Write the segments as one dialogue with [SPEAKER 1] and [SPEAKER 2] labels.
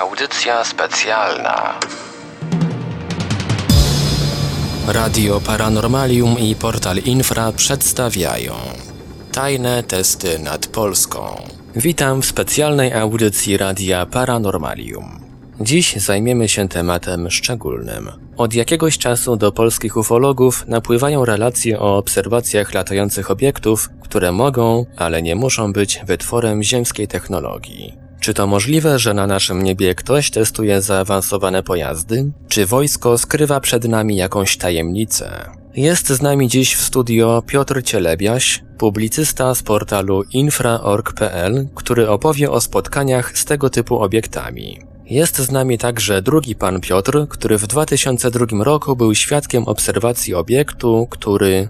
[SPEAKER 1] Audycja specjalna. Radio Paranormalium i Portal Infra przedstawiają Tajne testy nad Polską. Witam w specjalnej audycji Radia Paranormalium. Dziś zajmiemy się tematem szczególnym. Od jakiegoś czasu do polskich ufologów napływają relacje o obserwacjach latających obiektów, które mogą, ale nie muszą być wytworem ziemskiej technologii. Czy to możliwe, że na naszym niebie ktoś testuje zaawansowane pojazdy? Czy wojsko skrywa przed nami jakąś tajemnicę? Jest z nami dziś w studio Piotr Cielebiaś, publicysta z portalu infra.org.pl, który opowie o spotkaniach z tego typu obiektami. Jest z nami także drugi pan Piotr, który w 2002 roku był świadkiem obserwacji obiektu, który...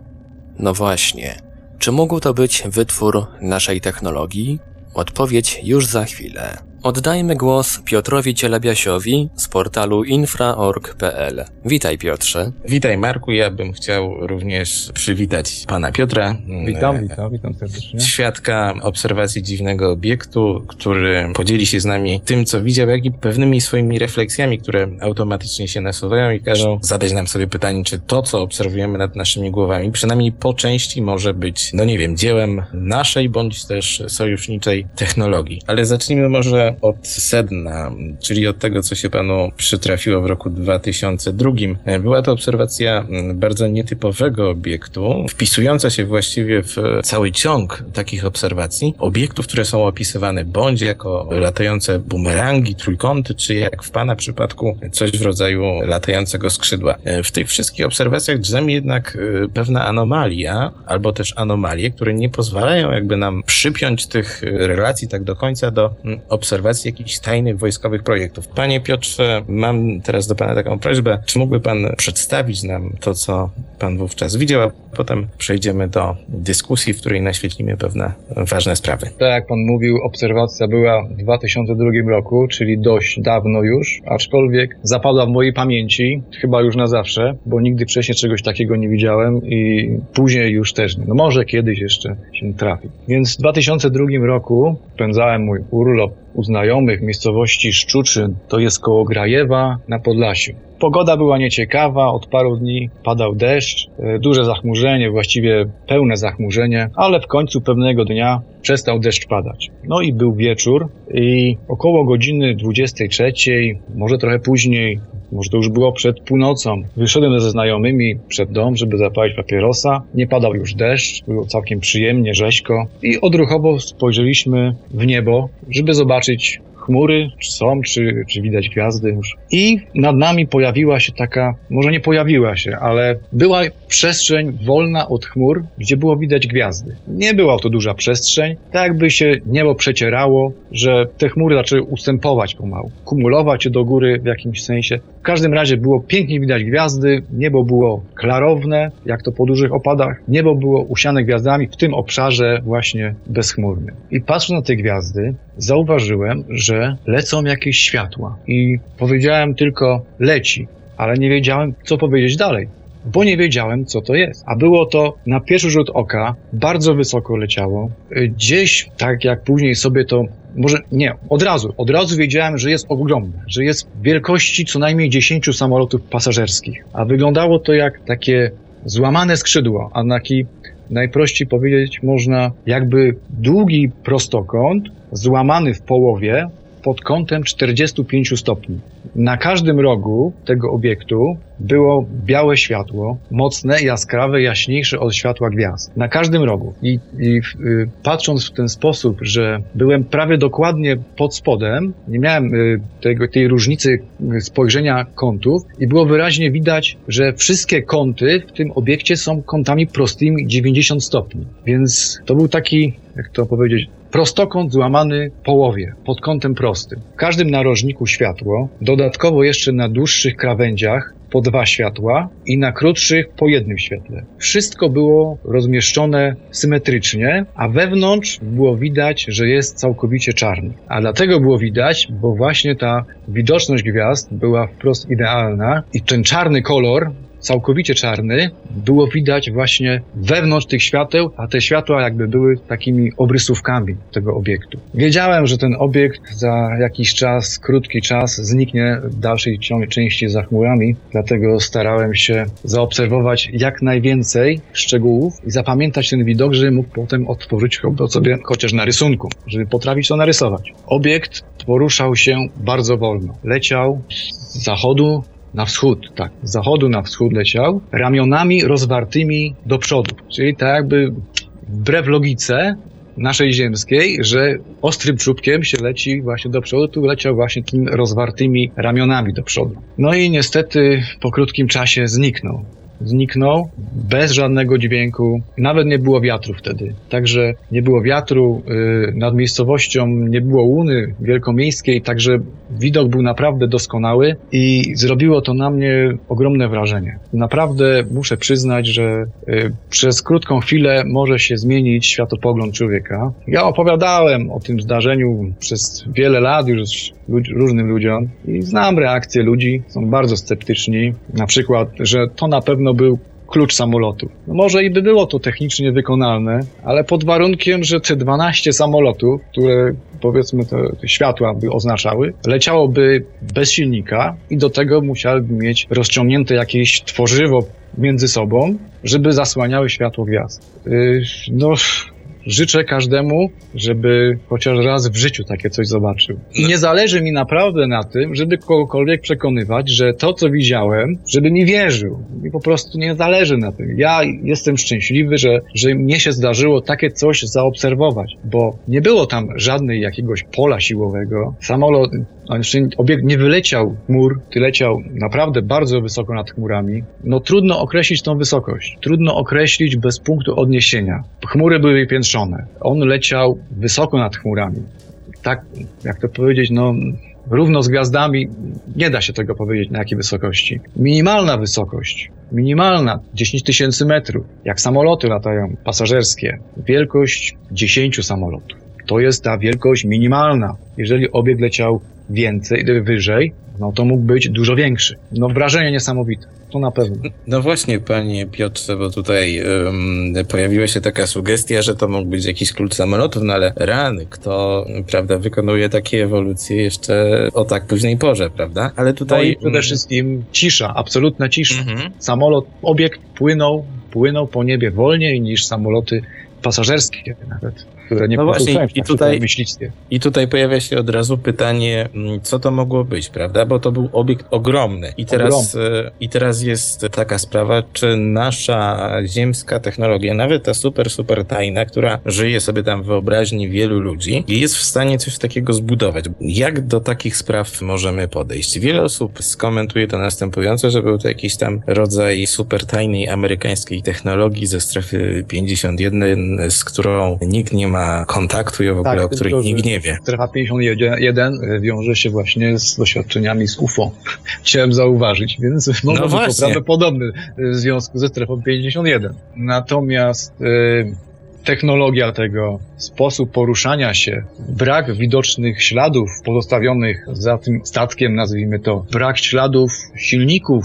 [SPEAKER 1] No właśnie, czy mógł to być wytwór naszej technologii? Odpowiedź już za chwilę. Oddajmy głos Piotrowi Cielebiasiowi z portalu infra.org.pl. Witaj Piotrze.
[SPEAKER 2] Witaj Marku, ja bym chciał również przywitać pana Piotra.
[SPEAKER 3] Witam, witam, witam serdecznie.
[SPEAKER 2] Świadka obserwacji dziwnego obiektu, który podzieli się z nami tym, co widział, jak i pewnymi swoimi refleksjami, które automatycznie się nasuwają i każą zadać nam sobie pytanie, czy to, co obserwujemy nad naszymi głowami, przynajmniej po części może być, no nie wiem, dziełem naszej bądź też sojuszniczej technologii. Ale zacznijmy może od sedna, czyli od tego, co się panu przytrafiło w roku 2002. Była to obserwacja bardzo nietypowego obiektu, wpisująca się właściwie w cały ciąg takich obserwacji, obiektów, które są opisywane bądź jako latające bumerangi, trójkąty, czy jak w pana przypadku coś w rodzaju latającego skrzydła. W tych wszystkich obserwacjach drzemie jednak y, pewna anomalia, albo też anomalie, które nie pozwalają jakby nam przypiąć tych relacji tak do końca do obserwacji obserwacji jakichś tajnych wojskowych projektów. Panie Piotrze, mam teraz do Pana taką prośbę. Czy mógłby Pan przedstawić nam to, co Pan wówczas widział, a potem przejdziemy do dyskusji, w której naświetlimy pewne ważne sprawy.
[SPEAKER 3] Tak jak Pan mówił, obserwacja była w 2002 roku, czyli dość dawno już, aczkolwiek zapadła w mojej pamięci, chyba już na zawsze, bo nigdy wcześniej czegoś takiego nie widziałem i później już też nie. No może kiedyś jeszcze się trafi. Więc w 2002 roku spędzałem mój urlop u znajomych w miejscowości Szczuczyn, to jest koło Grajewa na Podlasiu. Pogoda była nieciekawa, od paru dni padał deszcz, e, duże zachmurzenie, właściwie pełne zachmurzenie, ale w końcu pewnego dnia przestał deszcz padać. No i był wieczór i około godziny 23, może trochę później, może to już było przed północą. Wyszedłem ze znajomymi przed dom, żeby zapalić papierosa. Nie padał już deszcz, było całkiem przyjemnie, rzeźko i odruchowo spojrzeliśmy w niebo, żeby zobaczyć chmury, czy są, czy, czy widać gwiazdy już. I nad nami pojawiła się taka, może nie pojawiła się, ale była przestrzeń wolna od chmur, gdzie było widać gwiazdy. Nie była to duża przestrzeń, tak jakby się niebo przecierało, że te chmury zaczęły ustępować pomału, kumulować się do góry w jakimś sensie. W każdym razie było pięknie widać gwiazdy, niebo było klarowne, jak to po dużych opadach, niebo było usiane gwiazdami w tym obszarze właśnie bezchmurnym. I patrząc na te gwiazdy, zauważyłem, że lecą jakieś światła. I powiedziałem tylko leci, ale nie wiedziałem, co powiedzieć dalej bo nie wiedziałem, co to jest. A było to na pierwszy rzut oka, bardzo wysoko leciało. Gdzieś, tak jak później sobie to może nie, od razu, od razu wiedziałem, że jest ogromne, że jest wielkości co najmniej 10 samolotów pasażerskich. A wyglądało to jak takie złamane skrzydła, a taki najprościej powiedzieć można jakby długi prostokąt złamany w połowie pod kątem 45 stopni. Na każdym rogu tego obiektu było białe światło, mocne, jaskrawe, jaśniejsze od światła gwiazd. Na każdym rogu. I, i y, patrząc w ten sposób, że byłem prawie dokładnie pod spodem, nie miałem y, tego, tej różnicy spojrzenia kątów i było wyraźnie widać, że wszystkie kąty w tym obiekcie są kątami prostymi 90 stopni. Więc to był taki, jak to powiedzieć, prostokąt złamany połowie, pod kątem prostym. W każdym narożniku światło, dodatkowo jeszcze na dłuższych krawędziach po dwa światła i na krótszych po jednym świetle. Wszystko było rozmieszczone symetrycznie, a wewnątrz było widać, że jest całkowicie czarny. A dlatego było widać, bo właśnie ta widoczność gwiazd była wprost idealna i ten czarny kolor całkowicie czarny, było widać właśnie wewnątrz tych świateł, a te światła jakby były takimi obrysówkami tego obiektu. Wiedziałem, że ten obiekt za jakiś czas, krótki czas zniknie w dalszej części za chmurami, dlatego starałem się zaobserwować jak najwięcej szczegółów i zapamiętać ten widok, żeby mógł potem otworzyć go sobie chociaż na rysunku, żeby potrafić to narysować. Obiekt poruszał się bardzo wolno. Leciał z zachodu na wschód, tak, z zachodu na wschód leciał, ramionami rozwartymi do przodu. Czyli tak jakby wbrew logice naszej ziemskiej, że ostrym czubkiem się leci właśnie do przodu, tu leciał właśnie tymi rozwartymi ramionami do przodu. No i niestety po krótkim czasie zniknął zniknął bez żadnego dźwięku. Nawet nie było wiatru wtedy. Także nie było wiatru, yy, nad miejscowością nie było łuny wielkomiejskiej, także widok był naprawdę doskonały i zrobiło to na mnie ogromne wrażenie. Naprawdę muszę przyznać, że yy, przez krótką chwilę może się zmienić światopogląd człowieka. Ja opowiadałem o tym zdarzeniu przez wiele lat już różnym ludziom i znam reakcje ludzi, są bardzo sceptyczni. Na przykład, że to na pewno był klucz samolotu. No może i by było to technicznie wykonalne, ale pod warunkiem, że te 12 samolotów, które powiedzmy te, te, światła by oznaczały, leciałoby bez silnika i do tego musiałyby mieć rozciągnięte jakieś tworzywo między sobą, żeby zasłaniały światło gwiazd. Yy, no, życzę każdemu, żeby chociaż raz w życiu takie coś zobaczył. I nie zależy mi naprawdę na tym, żeby kogokolwiek przekonywać, że to, co widziałem, żeby mi wierzył. Mi po prostu nie zależy na tym. Ja jestem szczęśliwy, że, że mnie się zdarzyło takie coś zaobserwować, bo nie było tam żadnej jakiegoś pola siłowego. Samolot, obiekt nie wyleciał chmur, ty leciał naprawdę bardzo wysoko nad chmurami. No trudno określić tą wysokość. Trudno określić bez punktu odniesienia. Chmury były piętrzone on leciał wysoko nad chmurami. Tak, jak to powiedzieć, no, równo z gwiazdami, nie da się tego powiedzieć na jakiej wysokości. Minimalna wysokość, minimalna, 10 tysięcy metrów, jak samoloty latają pasażerskie, wielkość 10 samolotów. To jest ta wielkość minimalna. Jeżeli obiekt leciał więcej, wyżej, no to mógł być dużo większy. No wrażenie niesamowite to na pewno.
[SPEAKER 2] No właśnie, panie Piotrze, bo tutaj um, pojawiła się taka sugestia, że to mógł być jakiś klucz samolotów, no ale rany, kto, prawda, wykonuje takie ewolucje jeszcze o tak późnej porze, prawda? Ale tutaj...
[SPEAKER 3] No i przede wszystkim cisza, absolutna cisza. Mhm. Samolot, obiekt płynął, płynął po niebie wolniej niż samoloty pasażerskie nawet które nie no właśnie,
[SPEAKER 2] i tutaj, I tutaj pojawia się od razu pytanie, mm, co to mogło być, prawda? Bo to był obiekt ogromny. I teraz, e, i teraz jest taka sprawa, czy nasza ziemska technologia, nawet ta super, super tajna, która żyje sobie tam w wyobraźni wielu ludzi, jest w stanie coś takiego zbudować. Jak do takich spraw możemy podejść? Wiele osób skomentuje to następująco, że był to jakiś tam rodzaj super tajnej amerykańskiej technologii ze strefy 51, z którą nikt nie ma kontaktu i w ogóle tak, o których nikt nie wie.
[SPEAKER 3] Strefa 51 e, wiąże się właśnie z doświadczeniami z UFO. Chciałem zauważyć, więc no może no to prawdopodobny e, w związku ze strefą 51. Natomiast e, technologia tego, sposób poruszania się, brak widocznych śladów pozostawionych za tym statkiem, nazwijmy to, brak śladów silników,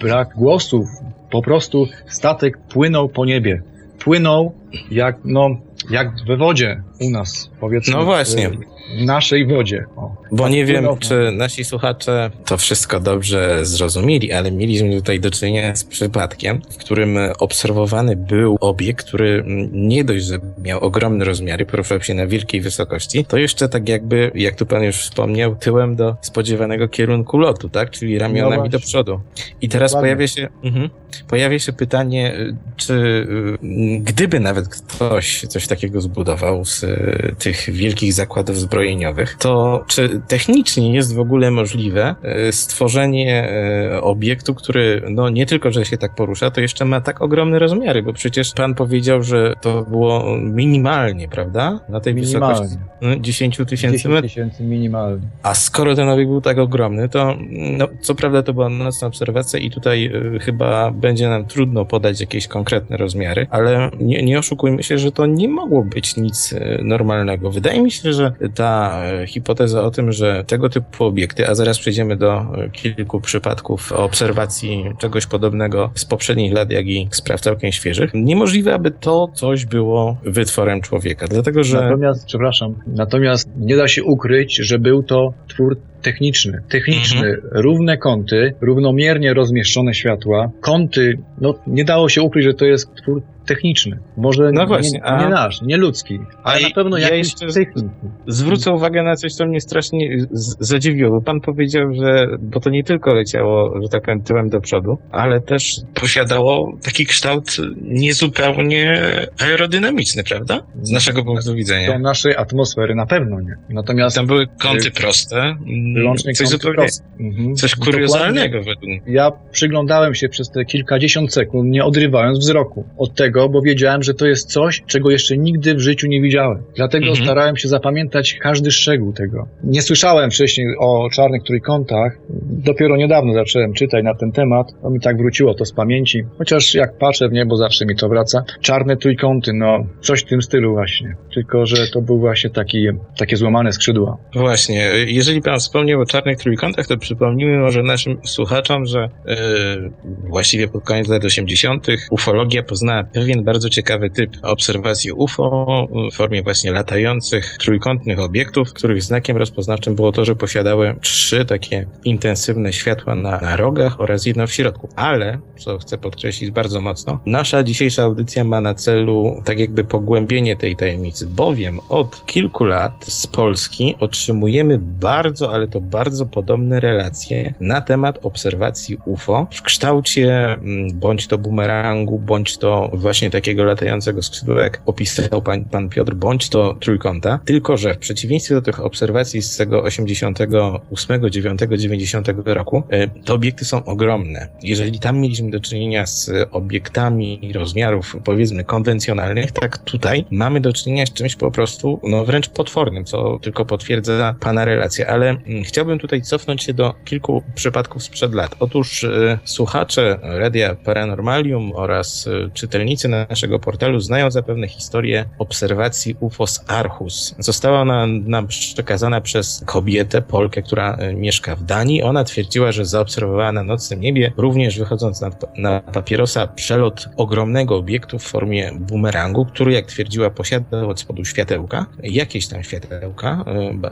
[SPEAKER 3] brak głosów, po prostu statek płynął po niebie. Płynął jak, no, jak we wodzie u nas, powiedzmy.
[SPEAKER 2] No właśnie.
[SPEAKER 3] W naszej wodzie. O,
[SPEAKER 2] Bo nie wiem, czy nasi słuchacze to wszystko dobrze zrozumieli, ale mieliśmy tutaj do czynienia z przypadkiem, w którym obserwowany był obiekt, który nie dość, że miał ogromne rozmiary, poruszał się na wielkiej wysokości, to jeszcze tak jakby, jak tu pan już wspomniał, tyłem do spodziewanego kierunku lotu, tak? Czyli ramionami no do przodu. I teraz pojawia się, mhm, pojawia się pytanie, czy y, gdyby nawet ktoś coś takiego zbudował z y, tych wielkich zakładów zbrojeniowych, to czy technicznie jest w ogóle możliwe y, stworzenie obiektu, który no nie tylko, że się tak porusza, to jeszcze ma tak ogromne rozmiary, bo przecież pan powiedział, że to było minimalnie, prawda? Na tej minimalnie. wysokości 10 no, tysięcy metrów.
[SPEAKER 3] tysięcy minimalnie.
[SPEAKER 2] A skoro ten obiekt był tak ogromny, to no, co prawda to była nocna obserwacja i tutaj chyba będzie nam trudno podać jakieś konkretne rozmiary, ale nie, nie oszukujmy się, że to nie mogło być nic e, normalnego. Wydaje mi się, że ta e, hipoteza o tym, że tego typu obiekty, a zaraz przejdziemy do e, kilku przypadków obserwacji czegoś podobnego z poprzednich lat, jak i spraw całkiem świeżych, niemożliwe, aby to coś było wytworem człowieka. Dlatego, że.
[SPEAKER 3] Natomiast, przepraszam, natomiast nie da się ukryć, że był to twór techniczny. Techniczny, mhm. równe kąty, równomiernie rozmieszczone światła. Kąty, no nie dało się ukryć, że to jest twór techniczny. Może no właśnie, nie, a... nie nasz, nie ludzki, ale a na pewno ja jakiś techniczny.
[SPEAKER 2] Zwrócę uwagę na coś, co mnie strasznie zadziwiło, bo pan powiedział, że, bo to nie tylko leciało, że tak powiem, tyłem do przodu, ale też posiadało taki kształt niezupełnie aerodynamiczny, prawda? Z naszego punktu widzenia.
[SPEAKER 3] Do naszej atmosfery na pewno nie.
[SPEAKER 2] Natomiast... Tam były kąty y, proste,
[SPEAKER 3] Wyłącznie
[SPEAKER 2] coś zupełnie, mhm. coś kuriozalnego według mnie.
[SPEAKER 3] Ja przyglądałem się przez te kilkadziesiąt sekund, nie odrywając wzroku od tego, bo wiedziałem, że to jest coś, czego jeszcze nigdy w życiu nie widziałem. Dlatego mhm. starałem się zapamiętać każdy szczegół tego. Nie słyszałem wcześniej o czarnych trójkątach. Dopiero niedawno zacząłem czytać na ten temat. To mi tak wróciło to z pamięci. Chociaż jak patrzę w niebo, zawsze mi to wraca. Czarne trójkąty, no coś w tym stylu właśnie. Tylko, że to był właśnie taki, takie złamane skrzydła.
[SPEAKER 2] Właśnie. Jeżeli pan wspomniał wspomniał o czarnych trójkątach, to przypomnijmy może naszym słuchaczom, że yy, właściwie pod koniec lat 80. ufologia poznała pewien bardzo ciekawy typ obserwacji UFO w formie właśnie latających trójkątnych obiektów, których znakiem rozpoznawczym było to, że posiadały trzy takie intensywne światła na, na rogach oraz jedno w środku. Ale, co chcę podkreślić bardzo mocno, nasza dzisiejsza audycja ma na celu tak jakby pogłębienie tej tajemnicy, bowiem od kilku lat z Polski otrzymujemy bardzo, ale to bardzo podobne relacje na temat obserwacji UFO w kształcie mm, bądź to bumerangu, bądź to właśnie takiego latającego skrzydła, jak opisał pan, pan Piotr, bądź to trójkąta. Tylko, że w przeciwieństwie do tych obserwacji z tego 88, 9, 90 roku, e, te obiekty są ogromne. Jeżeli tam mieliśmy do czynienia z obiektami rozmiarów, powiedzmy, konwencjonalnych, tak tutaj mamy do czynienia z czymś po prostu, no wręcz potwornym, co tylko potwierdza pana relacja, ale mm, Chciałbym tutaj cofnąć się do kilku przypadków sprzed lat. Otóż y, słuchacze Radia Paranormalium oraz y, czytelnicy naszego portalu znają zapewne historię obserwacji UFO z Arhus. Została ona nam przekazana przez kobietę, Polkę, która y, mieszka w Danii. Ona twierdziła, że zaobserwowała na nocnym niebie, również wychodząc na, na papierosa, przelot ogromnego obiektu w formie bumerangu, który, jak twierdziła, posiadał od spodu światełka, jakieś tam światełka,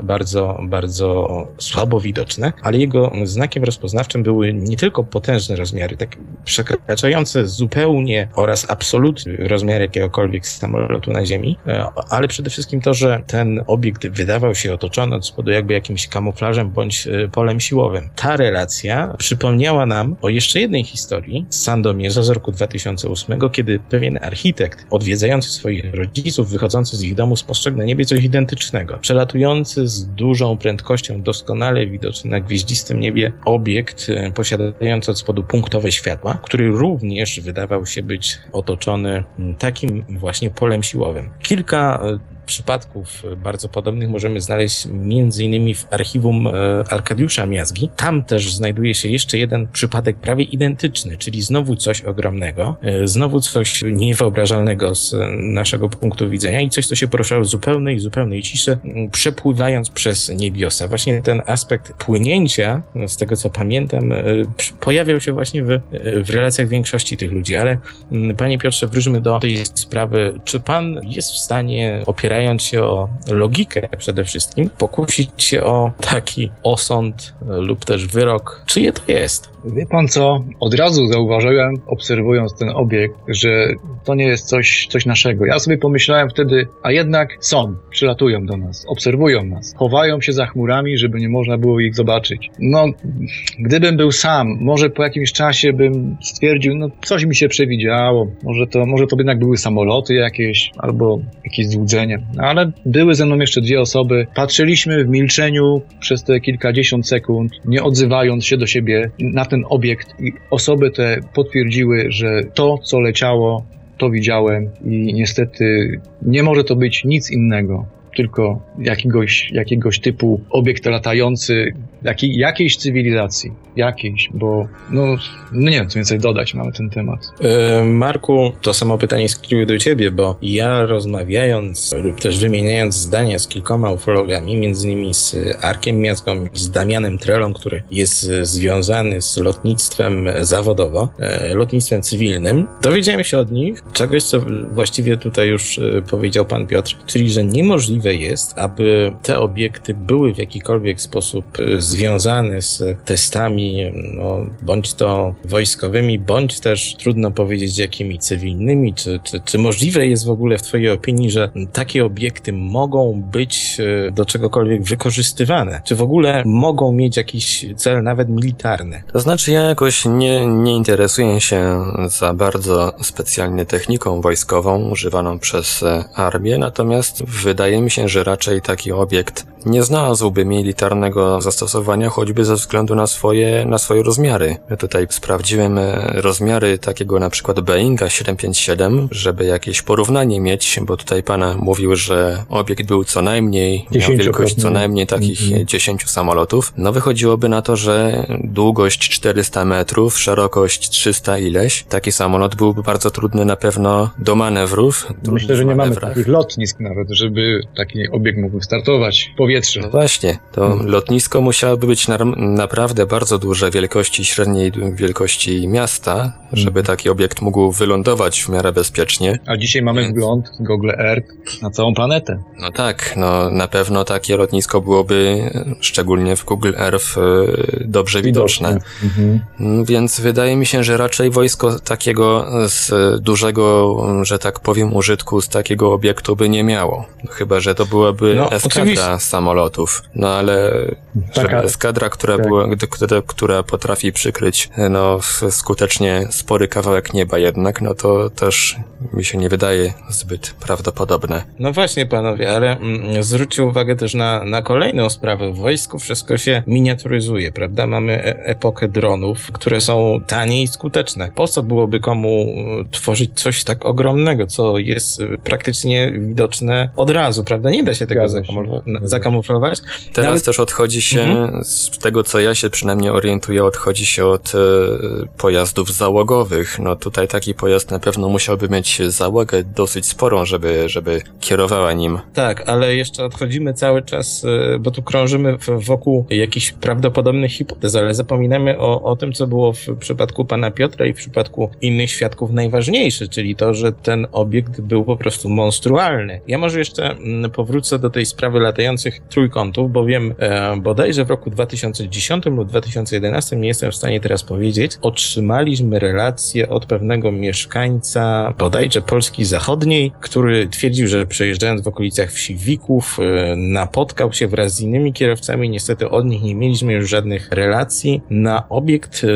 [SPEAKER 2] bardzo, bardzo słabo widoczne, ale jego znakiem rozpoznawczym były nie tylko potężne rozmiary, tak przekraczające zupełnie oraz absolutnie rozmiar jakiegokolwiek samolotu na Ziemi, e, ale przede wszystkim to, że ten obiekt wydawał się otoczony od spodu jakby jakimś kamuflażem bądź e, polem siłowym. Ta relacja przypomniała nam o jeszcze jednej historii z Sandomierza z roku 2008, kiedy pewien architekt odwiedzający swoich rodziców, wychodzący z ich domu, spostrzegł na niebie coś identycznego. Przelatujący z dużą prędkością doskonale doskonale widoczny na gwieździstym niebie obiekt e, posiadający od spodu punktowe światła, który również wydawał się być otoczony takim właśnie polem siłowym. Kilka e, przypadków bardzo podobnych możemy znaleźć między innymi w archiwum e, Arkadiusza Miazgi. Tam też znajduje się jeszcze jeden przypadek prawie identyczny, czyli znowu coś ogromnego, e, znowu coś niewyobrażalnego z naszego punktu widzenia i coś, co się poruszało w zupełnej, zupełnej ciszy, przepływając przez niebiosa. Właśnie ten aspekt płynięcia, z tego co pamiętam, e, pojawiał się właśnie w, w relacjach większości tych ludzi, ale panie Piotrze, wróćmy do tej sprawy. Czy pan jest w stanie opierać opierając się o logikę przede wszystkim, pokusić się o taki osąd lub też wyrok, czyje to jest.
[SPEAKER 3] Wie pan co? Od razu zauważyłem, obserwując ten obiekt, że to nie jest coś, coś naszego. Ja sobie pomyślałem wtedy, a jednak są, przylatują do nas, obserwują nas, chowają się za chmurami, żeby nie można było ich zobaczyć. No, gdybym był sam, może po jakimś czasie bym stwierdził, no coś mi się przewidziało, może to, może to jednak były samoloty jakieś, albo jakieś złudzenie. No, ale były ze mną jeszcze dwie osoby. Patrzyliśmy w milczeniu przez te kilkadziesiąt sekund, nie odzywając się do siebie na ten obiekt i osoby te potwierdziły, że to, co leciało, to widziałem i niestety nie może to być nic innego tylko jakiegoś, jakiegoś typu obiekt latający jakiej, jakiejś cywilizacji. Jakiejś, bo no, no nie wiem, co więcej dodać mamy ten temat.
[SPEAKER 2] E, Marku, to samo pytanie skieruję do ciebie, bo ja rozmawiając lub też wymieniając zdania z kilkoma ufologami, między innymi z Arkiem Miazgą z Damianem Trelą, który jest związany z lotnictwem zawodowo, e, lotnictwem cywilnym, dowiedziałem się od nich czegoś, co właściwie tutaj już e, powiedział pan Piotr, czyli że niemożliwe jest, aby te obiekty były w jakikolwiek sposób e, związane z testami, no, bądź to wojskowymi, bądź też trudno powiedzieć jakimi cywilnymi, czy, czy, czy możliwe jest w ogóle w twojej opinii, że takie obiekty mogą być e, do czegokolwiek wykorzystywane? Czy w ogóle mogą mieć jakiś cel nawet militarny?
[SPEAKER 1] To znaczy ja jakoś nie, nie interesuję się za bardzo specjalnie techniką wojskową używaną przez e, armię, natomiast wydaje mi się, że raczej taki obiekt nie znalazłby militarnego zastosowania, choćby ze względu na swoje, na swoje rozmiary. Ja tutaj sprawdziłem e, rozmiary takiego na przykład Boeinga 757, żeby jakieś porównanie mieć, bo tutaj pana mówił, że obiekt był co najmniej, miał wielkość co najmniej takich mm -hmm. 10 samolotów. No wychodziłoby na to, że długość 400 metrów, szerokość 300 ileś. Taki samolot byłby bardzo trudny na pewno do manewrów.
[SPEAKER 3] Myślę, że nie mamy takich lotnisk nawet, żeby taki obiekt mógł startować w powietrze.
[SPEAKER 1] No właśnie, to hmm. lotnisko musiałoby być na, naprawdę bardzo duże wielkości średniej wielkości miasta, żeby hmm. taki obiekt mógł wylądować w miarę bezpiecznie.
[SPEAKER 3] A dzisiaj mamy Więc... wgląd Google Earth na całą planetę.
[SPEAKER 1] No tak, no na pewno takie lotnisko byłoby, szczególnie w Google Earth, y, dobrze widoczne. Mhm. Mm, więc wydaje mi się, że raczej wojsko takiego z dużego, że tak powiem, użytku z takiego obiektu by nie miało. Chyba, że to byłaby no, eskadra oczywiście. samolotów. No ale Taka, eskadra, która, tak. była, która, która potrafi przykryć no, skutecznie spory kawałek nieba jednak, no to też mi się nie wydaje zbyt prawdopodobne.
[SPEAKER 2] No właśnie, panowie, ale mm, zwróćcie uwagę też na, na kolejną sprawę. W wojsku wszystko się miniaturyzuje, prawda? Mamy e epokę dronów, które są tanie i skuteczne. Po co byłoby komu e, tworzyć coś tak ogromnego, co jest e, praktycznie widoczne od razu, prawda? Nie da się tego zakamuflować.
[SPEAKER 1] Teraz Nawet... też odchodzi się, mhm. z tego co ja się przynajmniej orientuję, odchodzi się od e, pojazdów załogowych. No tutaj taki pojazd na pewno musiałby mieć załogę dosyć sporą, żeby, żeby kierowała nim.
[SPEAKER 2] Tak, ale jeszcze odchodzimy cały czas, e, bo tu krążymy wokół jakichś prawdopodobnych hipotez, ale zapominamy o, o tym, co było w przypadku pana Piotra i w przypadku innych świadków najważniejsze, czyli to, że ten obiekt był po prostu monstrualny. Ja może jeszcze mm, powrócę do tej sprawy latających trójkątów, bo wiem e, bodajże w roku 2010 lub 2011, nie jestem w stanie teraz powiedzieć, otrzymaliśmy relację od pewnego mieszkańca bodajże Polski Zachodniej, który twierdził, że przejeżdżając w okolicach wsi Wików e, napotkał się wraz z innymi kierowcami, niestety od nich nie mieliśmy już żadnych relacji, na obiekt e,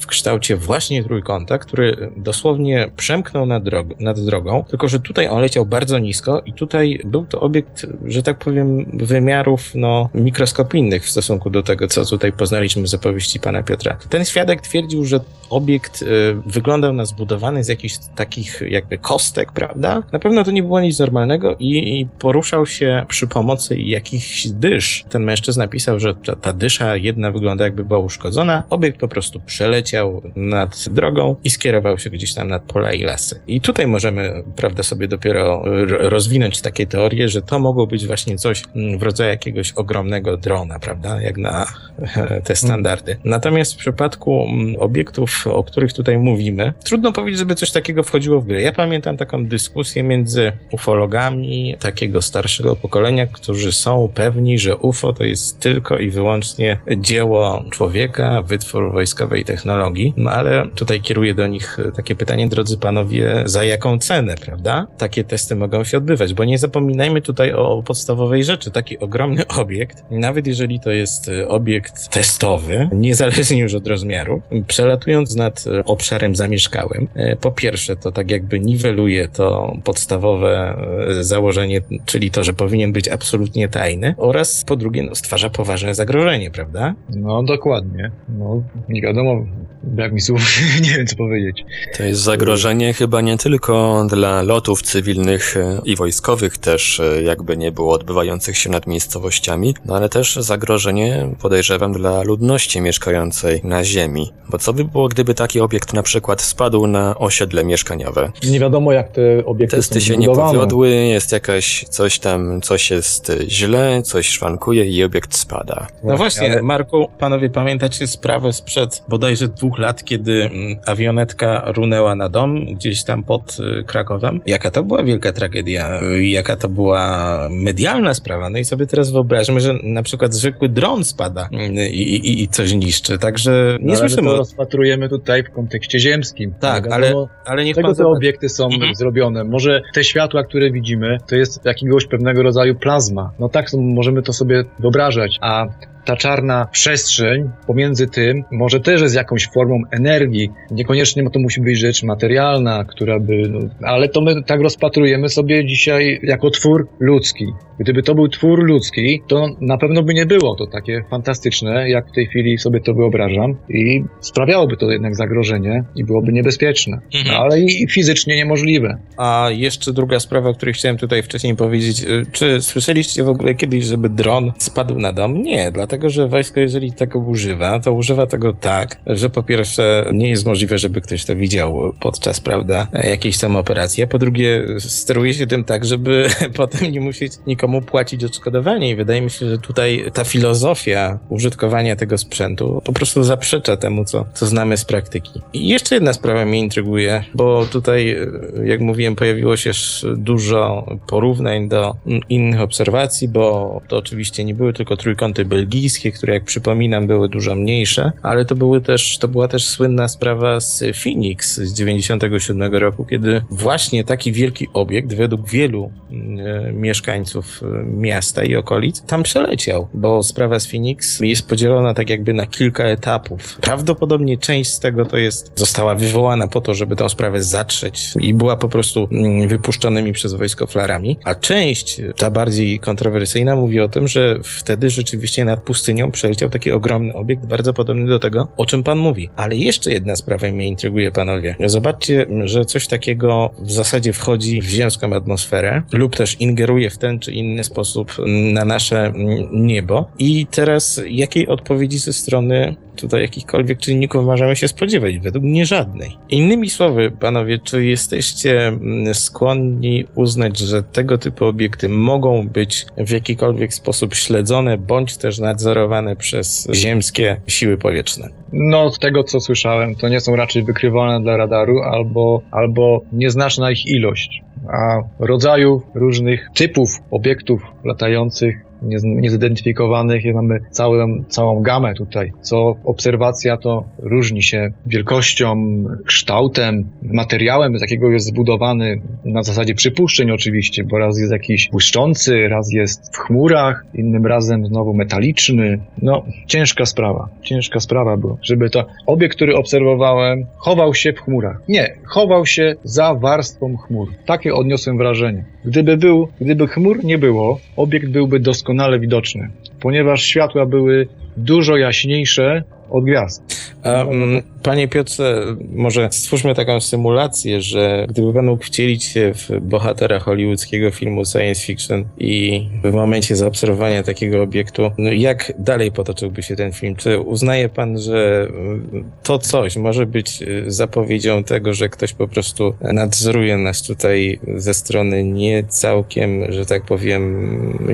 [SPEAKER 2] w kształcie właśnie trójkąta, który dosłownie przemknął nad, drog nad drogą, tylko że tutaj on leciał bardzo nisko i tutaj był to obiekt, że tak powiem, wymiarów no, mikroskopijnych w stosunku do tego, co tutaj poznaliśmy z opowieści pana Piotra. Ten świadek twierdził, że obiekt y, wyglądał na zbudowany z jakichś takich jakby kostek, prawda? Na pewno to nie było nic normalnego i, i poruszał się przy pomocy jakichś dysz. Ten mężczyzna napisał, że ta, ta dysza jedna wygląda jakby była uszkodzona. Obiekt po prostu przeleciał nad drogą i skierował się gdzieś tam nad pola i lasy. I tutaj możemy, prawda, sobie dopiero rozwinąć takie teorie, że to mogło być właśnie coś mm, w rodzaju jakiegoś ogromnego drona, prawda, jak na te standardy. Natomiast w przypadku mm, obiektów, o których tutaj mówimy, trudno powiedzieć, żeby coś takiego wchodziło w grę. Ja pamiętam taką dyskusję między ufologami takiego starszego pokolenia, którzy są pewni, że UFO to jest tylko i wyłącznie dzieło człowieka, wytwór wojskowej technologii. No ale tutaj kieruję do nich takie pytanie, drodzy panowie, za jaką cenę, prawda? Takie testy mogą się odbywać, bo nie zapominajmy tutaj o podstawowej rzeczy. Taki ogromny obiekt, nawet jeżeli to jest e, obiekt testowy, niezależnie już od rozmiaru, przelatując nad e, obszarem zamieszkałym, e, po pierwsze to tak jakby niweluje to podstawowe założenie, czyli to, że powinien być absolutnie tajny oraz po drugie no, stwarza poważne zagrożenie, prawda?
[SPEAKER 3] No dokładnie. No nie wiadomo, brak mi słów, nie wiem co powiedzieć.
[SPEAKER 1] To jest zagrożenie chyba nie tylko dla lotów cywilnych i wojskowych też, jakby nie było odbywających się nad miejscowościami, no ale też zagrożenie, podejrzewam, dla ludności mieszkającej na ziemi. Bo co by było, gdyby taki obiekt na przykład spadł na osiedle mieszkaniowe?
[SPEAKER 4] Nie wiadomo, jak te obiekty
[SPEAKER 1] Testy
[SPEAKER 4] są
[SPEAKER 1] się nie powiodły, jest jakaś coś tam, coś jest źle, coś szwankuje i obiekt spada.
[SPEAKER 2] No właśnie,
[SPEAKER 3] ale-
[SPEAKER 2] Marku, panowie pamiętacie sprawę sprzed bodajże dwóch lat, kiedy mm, awionetka runęła na dom gdzieś tam pod y, Krakowem? Jaka to była wielka tragedia? Y, Jaka to była medialna sprawa? No i sobie teraz wyobraźmy, że na przykład zwykły dron spada i, i, i coś niszczy, także nie
[SPEAKER 3] No, ale my
[SPEAKER 2] słyszymy
[SPEAKER 3] to rozpatrujemy tutaj w kontekście ziemskim.
[SPEAKER 2] Tak,
[SPEAKER 3] Nie
[SPEAKER 2] ale,
[SPEAKER 3] wiadomo,
[SPEAKER 2] ale niech
[SPEAKER 3] Czego
[SPEAKER 2] pan
[SPEAKER 3] te obiekty są
[SPEAKER 2] Mhm.
[SPEAKER 3] zrobione? Może te światła, które widzimy, to jest jakiegoś pewnego rodzaju plazma. No tak, możemy to sobie wyobrażać, a ta czarna przestrzeń pomiędzy tym może też jest jakąś formą energii. Niekoniecznie to musi być rzecz materialna, która by, no, ale to my tak rozpatrujemy sobie dzisiaj jako twór ludzki. Gdyby to był twór ludzki, to na pewno by nie było to takie fantastyczne, jak w tej chwili sobie to wyobrażam i sprawiałoby to jednak zagrożenie i byłoby niebezpieczne.
[SPEAKER 2] Mhm.
[SPEAKER 3] Ale i fizycznie niemożliwe.
[SPEAKER 2] A jeszcze druga sprawa, o której chciałem tutaj wcześniej powiedzieć. Y, Czy słyszeliście w ogóle kiedyś, żeby dron spadł na dom? Nie, dlatego że wojsko, jeżeli tego używa, to używa tego tak, że po pierwsze nie jest możliwe, żeby ktoś to widział podczas, prawda, jakiejś tam operacji, a po drugie steruje się tym tak, żeby potem nie musieć nikomu płacić odszkodowanie i wydaje mi się, że tutaj ta filozofia użytkowania tego sprzętu po prostu zaprzecza temu, co, co znamy z praktyki. I jeszcze jedna sprawa mnie intryguje, bo tutaj, jak mówiłem, pojawiło się dużo porównań do innych obserwacji, bo to oczywiście nie były tylko trójkąty które jak przypominam były dużo mniejsze, ale to były też, to była też słynna sprawa z Phoenix z 97 roku, kiedy właśnie taki wielki obiekt według wielu e, mieszkańców e, miasta i okolic tam przeleciał, bo sprawa z Phoenix jest podzielona tak jakby na kilka etapów. Prawdopodobnie część z tego to jest, została wywołana po to, żeby tę sprawę zatrzeć i była po prostu mm, wypuszczonymi przez wojsko flarami, a część, ta bardziej kontrowersyjna, mówi o tym, że wtedy rzeczywiście nad pustynią przeleciał taki ogromny obiekt, bardzo podobny do tego, o czym pan mówi. Ale jeszcze jedna sprawa mnie intryguje, panowie. Zobaczcie, że coś takiego w zasadzie wchodzi w ziemską atmosferę lub też ingeruje w ten czy inny sposób na nasze niebo. I teraz jakiej odpowiedzi ze strony tutaj jakichkolwiek czynników możemy się spodziewać? Według mnie żadnej. Innymi słowy, panowie, czy jesteście mm, skłonni uznać, że tego typu obiekty mogą być w jakikolwiek sposób śledzone bądź też nadzorowane przez ziemskie siły powietrzne?
[SPEAKER 3] No, z tego co słyszałem, to nie są raczej wykrywane dla radaru albo, albo nieznaczna ich ilość. A rodzajów różnych typów obiektów latających niezidentyfikowanych mamy całą, całą gamę tutaj. Co obserwacja to różni się wielkością, kształtem, materiałem, z jakiego jest zbudowany, na zasadzie przypuszczeń oczywiście, bo raz jest jakiś błyszczący, raz jest w chmurach, innym razem znowu metaliczny. No, ciężka sprawa. Ciężka sprawa była, żeby to obiekt, który obserwowałem, chował się w chmurach. Nie, chował się za warstwą chmur. Takie odniosłem wrażenie. Gdyby był, gdyby chmur nie było, obiekt byłby doskonale ponieważ światła były dużo jaśniejsze od gwiazd.
[SPEAKER 2] Mm, panie Piotrze, może stwórzmy taką symulację, że gdyby pan mógł wcielić się w bohatera hollywoodzkiego filmu science fiction i w momencie zaobserwowania takiego obiektu, no jak dalej potoczyłby się ten film? Czy uznaje pan, że to coś może być y, zapowiedzią tego, że ktoś po prostu nadzoruje nas tutaj ze strony nie całkiem, że tak powiem,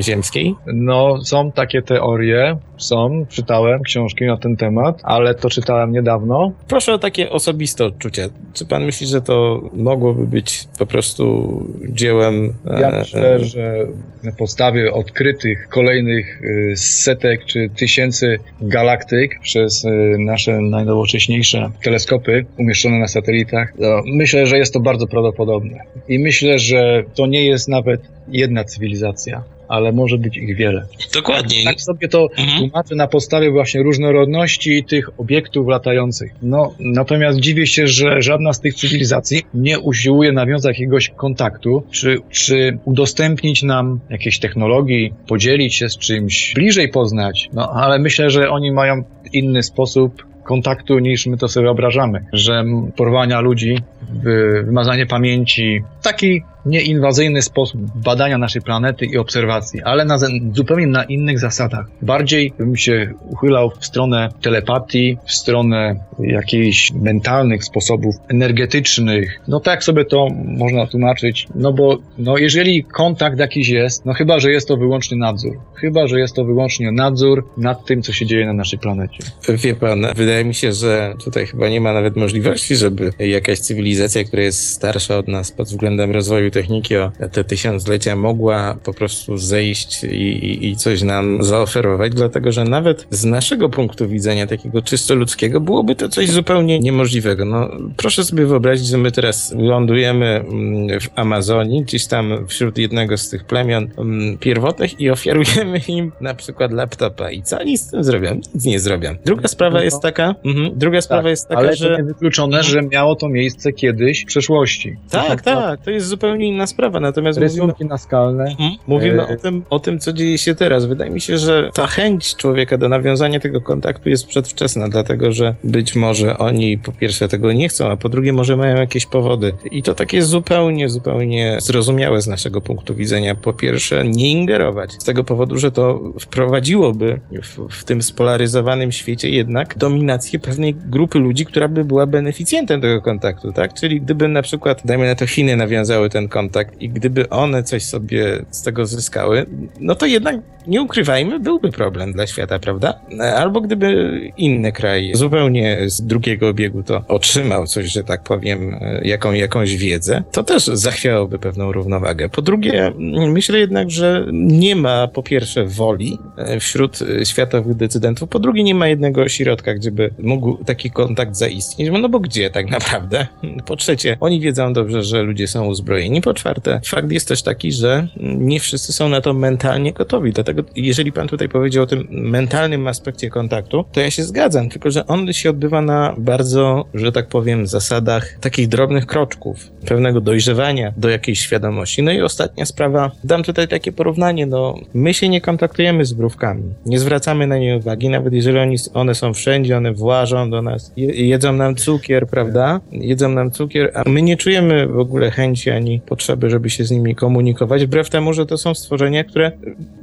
[SPEAKER 2] ziemskiej?
[SPEAKER 3] No, są takie teorie, są, czytałem książki na ten temat, ale to czytałem niedawno.
[SPEAKER 2] Proszę o takie osobiste odczucia. Czy pan myśli, że to mogłoby być po prostu dziełem...
[SPEAKER 3] Ja
[SPEAKER 2] e,
[SPEAKER 3] myślę, że na podstawie odkrytych kolejnych y, setek czy tysięcy galaktyk przez y, nasze najnowocześniejsze teleskopy umieszczone na satelitach, myślę, że jest to bardzo prawdopodobne. I myślę, że to nie jest nawet jedna cywilizacja, ale może być ich wiele.
[SPEAKER 2] Dokładnie.
[SPEAKER 3] Tak sobie to
[SPEAKER 2] Mhm.
[SPEAKER 3] tłumaczę na podstawie właśnie różnorodności tych obiektów latających. No, natomiast dziwię się, że żadna z tych cywilizacji nie usiłuje nawiązać jakiegoś kontaktu, czy, czy udostępnić nam jakieś technologii, podzielić się z czymś, bliżej poznać. No, ale myślę, że oni mają inny sposób kontaktu niż my to sobie wyobrażamy, że porwania ludzi, wy- wymazanie pamięci, taki nieinwazyjny sposób badania naszej planety i obserwacji, ale na zupełnie na innych zasadach. Bardziej bym się uchylał w stronę telepatii, w stronę jakichś mentalnych sposobów energetycznych. No tak sobie to można tłumaczyć, no bo no jeżeli kontakt jakiś jest, no chyba, że jest to wyłącznie nadzór. Chyba, że jest to wyłącznie nadzór nad tym, co się dzieje na naszej planecie.
[SPEAKER 2] Wie pan, wydaje mi się, że tutaj chyba nie ma nawet możliwości, żeby jakaś cywilizacja, która jest starsza od nas pod względem rozwoju techniki o te tysiąclecia mogła po prostu zejść i, i, coś nam zaoferować, dlatego że nawet z naszego punktu widzenia, takiego czysto ludzkiego, byłoby to coś zupełnie niemożliwego. No, proszę sobie wyobrazić, że my teraz lądujemy mm, w Amazonii, gdzieś tam wśród jednego z tych plemion mm, pierwotnych i ofiarujemy im na przykład laptopa. I co oni z tym zrobią? Nic nie zrobią. Druga sprawa
[SPEAKER 3] No.
[SPEAKER 2] jest taka, mhm, druga sprawa jest taka,
[SPEAKER 3] ale
[SPEAKER 2] że...
[SPEAKER 3] to niewykluczone, że miało to miejsce kiedyś w przeszłości.
[SPEAKER 2] Tak, tak, to jest zupełnie inna sprawa, natomiast mówimy,
[SPEAKER 4] Rysunki naskalne.
[SPEAKER 2] Mhm. mówimy
[SPEAKER 3] E,
[SPEAKER 2] o, tym, o tym, co dzieje się teraz. Wydaje mi się, że ta chęć człowieka do nawiązania tego kontaktu jest przedwczesna, dlatego że być może oni po pierwsze tego nie chcą, a po drugie może mają jakieś powody. I to takie zupełnie, zupełnie zrozumiałe z naszego punktu widzenia. Po pierwsze, nie ingerować. Z tego powodu, że to wprowadziłoby w, w tym spolaryzowanym świecie jednak dominację pewnej grupy ludzi, która by była beneficjentem tego kontaktu, tak? Czyli gdyby na przykład, dajmy na to Chiny nawiązały ten kontakt i gdyby one coś sobie z tego zyskały, no to jednak, nie ukrywajmy, byłby problem dla świata, prawda? Albo gdyby inny kraj zupełnie z drugiego obiegu to otrzymał coś, że tak powiem, jaką, jakąś wiedzę, to też zachwiałoby pewną równowagę. Po drugie, myślę jednak, że nie ma po pierwsze woli e, wśród e, światowych decydentów, po drugie nie ma jednego ośrodka, gdzie by mógł taki kontakt zaistnieć, no bo gdzie tak naprawdę? Po trzecie, oni wiedzą dobrze, że ludzie są uzbrojeni. Po czwarte, fakt jest też taki, że nie wszyscy są na to mentalnie gotowi. Dlatego, jeżeli pan tutaj powiedział o tym mentalnym aspekcie kontaktu, to ja się zgadzam, tylko że on się odbywa na bardzo, że tak powiem, zasadach takich drobnych kroczków, pewnego dojrzewania do jakiejś świadomości. No i ostatnia sprawa, dam tutaj takie porównanie, no my się nie kontaktujemy z mrówkami, nie zwracamy na nie uwagi, nawet jeżeli oni, one są wszędzie, one włażą do nas, je, jedzą nam cukier, prawda? Jedzą nam cukier, a my nie czujemy w ogóle chęci ani potrzeby, żeby się z nimi komunikować, wbrew temu, że to są stworzenia, które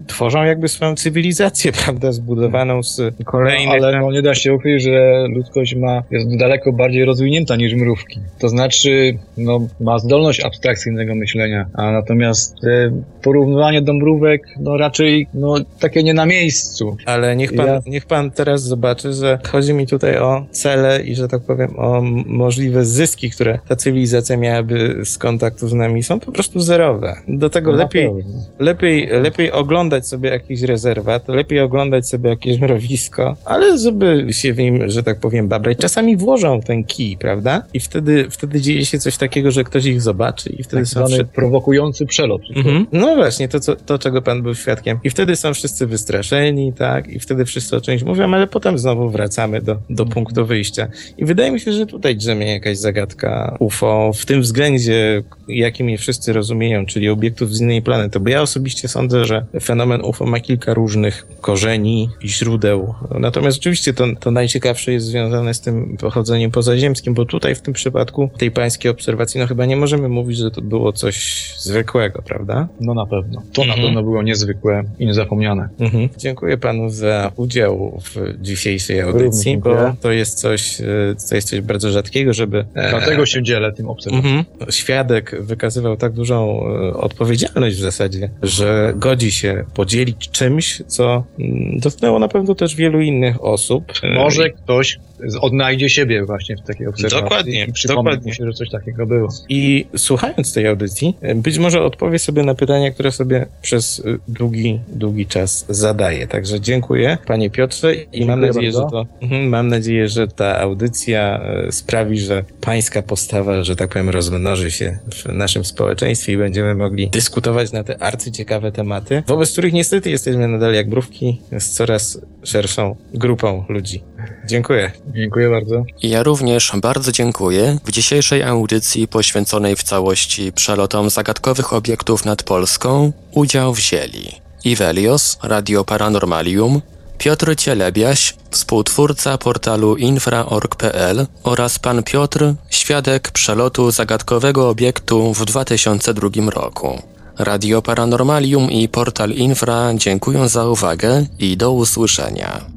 [SPEAKER 2] tworzą jakby swoją cywilizację, prawda, zbudowaną z kolejnych...
[SPEAKER 3] Ale no, nie da się ukryć, że ludzkość ma, jest daleko bardziej rozwinięta niż mrówki. To znaczy, no, ma zdolność abstrakcyjnego myślenia, a natomiast e, porównywanie do mrówek, no raczej, no, takie nie na miejscu.
[SPEAKER 2] Ale niech pan,
[SPEAKER 3] Ja-
[SPEAKER 2] niech pan teraz zobaczy, że chodzi mi tutaj o cele i, że tak powiem, o możliwe zyski, które ta cywilizacja miałaby z kontaktu z nami, są po prostu zerowe. Do tego
[SPEAKER 3] No,
[SPEAKER 2] lepiej, lepiej, lepiej oglądać sobie jakiś rezerwat, lepiej oglądać sobie jakieś mrowisko, ale żeby się w nim, że tak powiem, babrać. Czasami włożą ten kij, prawda? I wtedy, wtedy dzieje się coś takiego, że ktoś ich zobaczy i wtedy
[SPEAKER 3] Tak
[SPEAKER 2] są
[SPEAKER 3] zwany
[SPEAKER 2] wszy-
[SPEAKER 3] prowokujący przelot.
[SPEAKER 2] Mhm. No właśnie, to, co, to czego pan był świadkiem. I wtedy są wszyscy wystraszeni, tak? I wtedy wszyscy o czymś mówią, ale potem znowu wracamy do, do punktu wyjścia. I wydaje mi się, że tutaj drzemie jakaś zagadka UFO w tym względzie, jakim je wszyscy rozumieją, czyli obiektów z innej planety. Bo ja osobiście sądzę, że fenomen UFO ma kilka różnych korzeni i źródeł. Natomiast oczywiście to, to najciekawsze jest związane z tym pochodzeniem pozaziemskim, bo tutaj w tym przypadku tej pańskiej obserwacji, no chyba nie możemy mówić, że to było coś zwykłego, prawda?
[SPEAKER 3] No na pewno. To na
[SPEAKER 2] Mhm.
[SPEAKER 3] pewno było niezwykłe i niezapomniane.
[SPEAKER 2] Mhm. Dziękuję panu za udział w dzisiejszej audycji, bo to jest coś, e, to jest coś bardzo rzadkiego, żeby e,
[SPEAKER 3] Dlatego się dzielę tym obserwacją.
[SPEAKER 2] Mhm. Świadek wykazywał tak dużą e, odpowiedzialność w zasadzie, że godzi się podzielić czymś, co mm, dotknęło na pewno też wielu innych osób. E,
[SPEAKER 3] Może ktoś odnajdzie siebie właśnie w takiej obserwacji
[SPEAKER 2] Dokładnie, dokładnie.
[SPEAKER 3] się, że coś takiego było.
[SPEAKER 2] I słuchając tej audycji, być może odpowie sobie na pytania, które sobie przez e, długi, długi czas zadaje. Także dziękuję, panie Piotrze, i mam
[SPEAKER 4] Dziękuję
[SPEAKER 2] nadzieję, że
[SPEAKER 4] bardzo.
[SPEAKER 2] to, mhm, mam nadzieję, że ta audycja e, sprawi, że pańska postawa, że tak powiem, rozmnoży się w naszym społeczeństwie i będziemy mogli dyskutować na te arcyciekawe tematy, wobec których niestety jesteśmy nadal jak mrówki z coraz szerszą grupą ludzi. Dziękuję.
[SPEAKER 3] Dziękuję bardzo.
[SPEAKER 1] Ja również bardzo dziękuję. W dzisiejszej audycji poświęconej w całości przelotom zagadkowych obiektów nad Polską udział wzięli Ivelios, Radio Paranormalium, Piotr Cielebiaś, współtwórca portalu infra.org.pl oraz pan Piotr, świadek przelotu zagadkowego obiektu w 2002 roku. Radio Paranormalium i portal Infra dziękuję za uwagę i do usłyszenia.